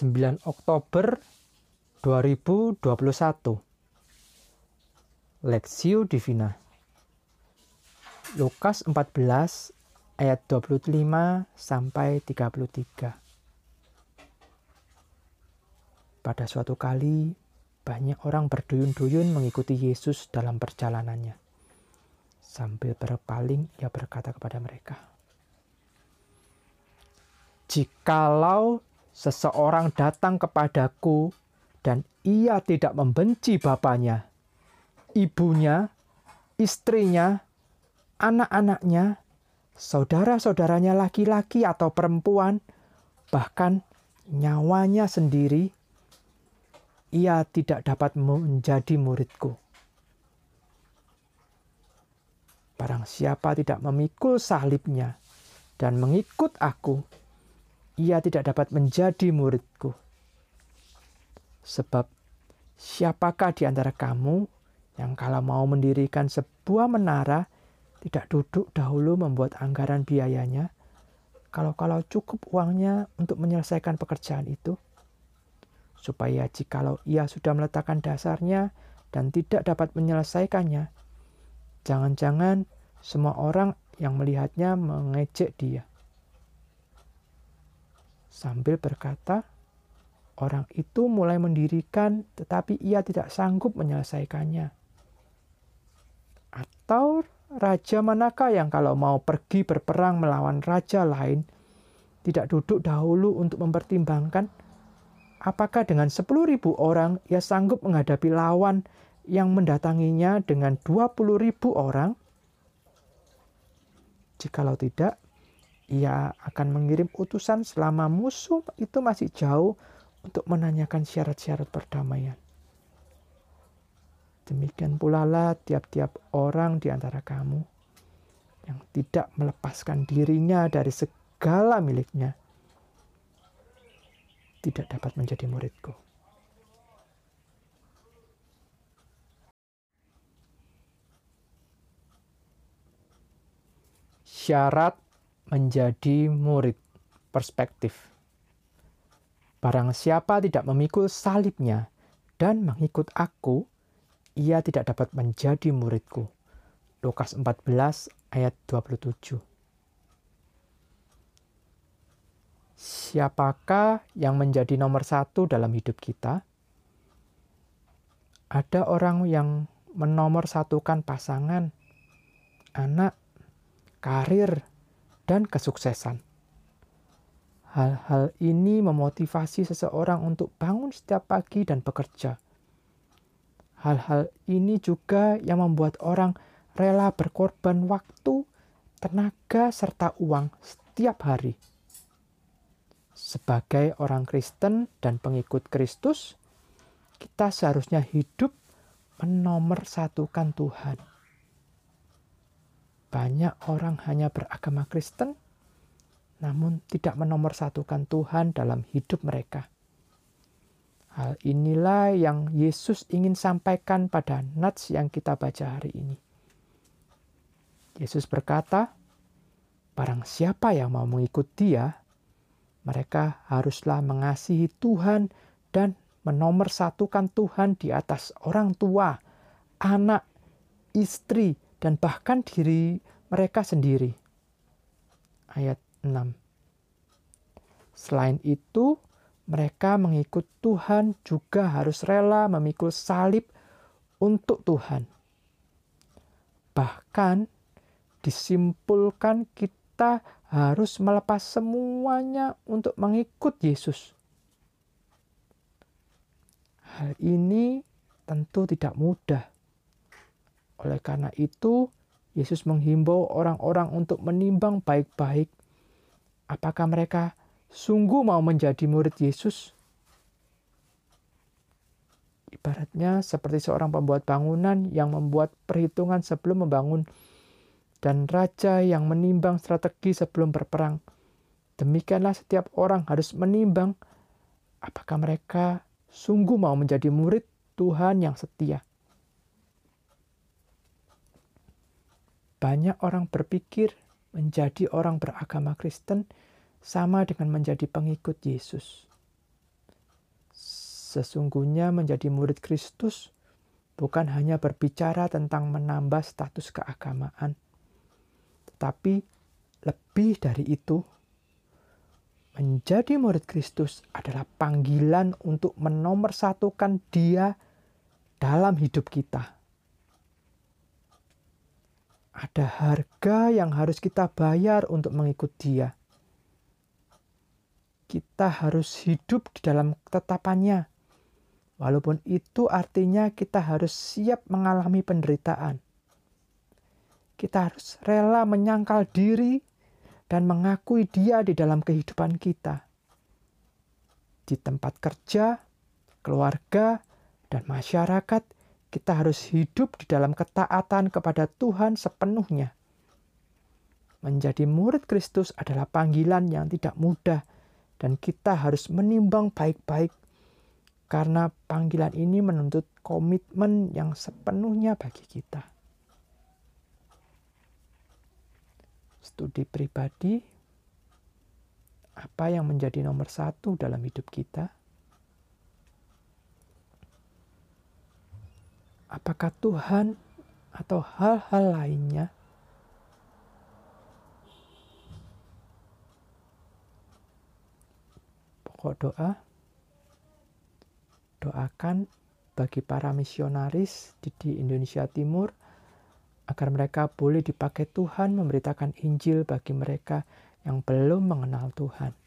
9 Oktober 2021 Lexio Divina. Lukas 14 ayat 25 sampai 33 Pada suatu kali banyak orang berduyun-duyun mengikuti Yesus dalam perjalanannya. Sambil berpaling ia berkata kepada mereka, Jikalau seseorang datang kepadaku dan ia tidak membenci bapaknya, ibunya, istrinya, anak-anaknya, saudara-saudaranya laki-laki atau perempuan, bahkan nyawanya sendiri, ia tidak dapat menjadi muridku. Barang siapa tidak memikul salibnya dan mengikut aku, ia tidak dapat menjadi muridku. Sebab siapakah di antara kamu yang kalau mau mendirikan sebuah menara tidak duduk dahulu membuat anggaran biayanya, kalau-kalau cukup uangnya untuk menyelesaikan pekerjaan itu? supaya jikalau ia sudah meletakkan dasarnya dan tidak dapat menyelesaikannya, jangan-jangan semua orang yang melihatnya mengejek dia. Sambil berkata, orang itu mulai mendirikan tetapi ia tidak sanggup menyelesaikannya. Atau raja manakah yang kalau mau pergi berperang melawan raja lain, tidak duduk dahulu untuk mempertimbangkan apakah dengan 10.000 orang ia sanggup menghadapi lawan yang mendatanginya dengan 20.000 orang? Jikalau tidak, ia akan mengirim utusan selama musuh itu masih jauh untuk menanyakan syarat-syarat perdamaian. Demikian pula lah tiap-tiap orang di antara kamu yang tidak melepaskan dirinya dari segala miliknya tidak dapat menjadi muridku. Syarat menjadi murid perspektif. Barang siapa tidak memikul salibnya dan mengikut aku, ia tidak dapat menjadi muridku. Lukas 14 ayat 27. siapakah yang menjadi nomor satu dalam hidup kita? Ada orang yang menomor satukan pasangan, anak, karir, dan kesuksesan. Hal-hal ini memotivasi seseorang untuk bangun setiap pagi dan bekerja. Hal-hal ini juga yang membuat orang rela berkorban waktu, tenaga, serta uang setiap hari sebagai orang Kristen dan pengikut Kristus, kita seharusnya hidup menomorsatukan Tuhan. Banyak orang hanya beragama Kristen, namun tidak menomorsatukan Tuhan dalam hidup mereka. Hal inilah yang Yesus ingin sampaikan pada nats yang kita baca hari ini. Yesus berkata, Barang siapa yang mau mengikut dia, mereka haruslah mengasihi Tuhan dan menomorsatukan Tuhan di atas orang tua, anak, istri, dan bahkan diri mereka sendiri. Ayat 6. Selain itu, mereka mengikut Tuhan juga harus rela memikul salib untuk Tuhan. Bahkan disimpulkan kita harus melepas semuanya untuk mengikut Yesus. Hal ini tentu tidak mudah. Oleh karena itu, Yesus menghimbau orang-orang untuk menimbang baik-baik apakah mereka sungguh mau menjadi murid Yesus. Ibaratnya seperti seorang pembuat bangunan yang membuat perhitungan sebelum membangun dan raja yang menimbang strategi sebelum berperang. Demikianlah setiap orang harus menimbang apakah mereka sungguh mau menjadi murid Tuhan yang setia. Banyak orang berpikir menjadi orang beragama Kristen sama dengan menjadi pengikut Yesus. Sesungguhnya menjadi murid Kristus bukan hanya berbicara tentang menambah status keagamaan, tetapi lebih dari itu, menjadi murid Kristus adalah panggilan untuk menomorsatukan Dia dalam hidup kita. Ada harga yang harus kita bayar untuk mengikut Dia. Kita harus hidup di dalam ketetapannya, walaupun itu artinya kita harus siap mengalami penderitaan. Kita harus rela menyangkal diri dan mengakui Dia di dalam kehidupan kita, di tempat kerja, keluarga, dan masyarakat kita harus hidup di dalam ketaatan kepada Tuhan sepenuhnya. Menjadi murid Kristus adalah panggilan yang tidak mudah, dan kita harus menimbang baik-baik karena panggilan ini menuntut komitmen yang sepenuhnya bagi kita. Studi pribadi, apa yang menjadi nomor satu dalam hidup kita? Apakah Tuhan atau hal-hal lainnya pokok doa doakan bagi para misionaris di, Indonesia Timur agar mereka boleh dipakai Tuhan memberitakan Injil bagi mereka yang belum mengenal Tuhan.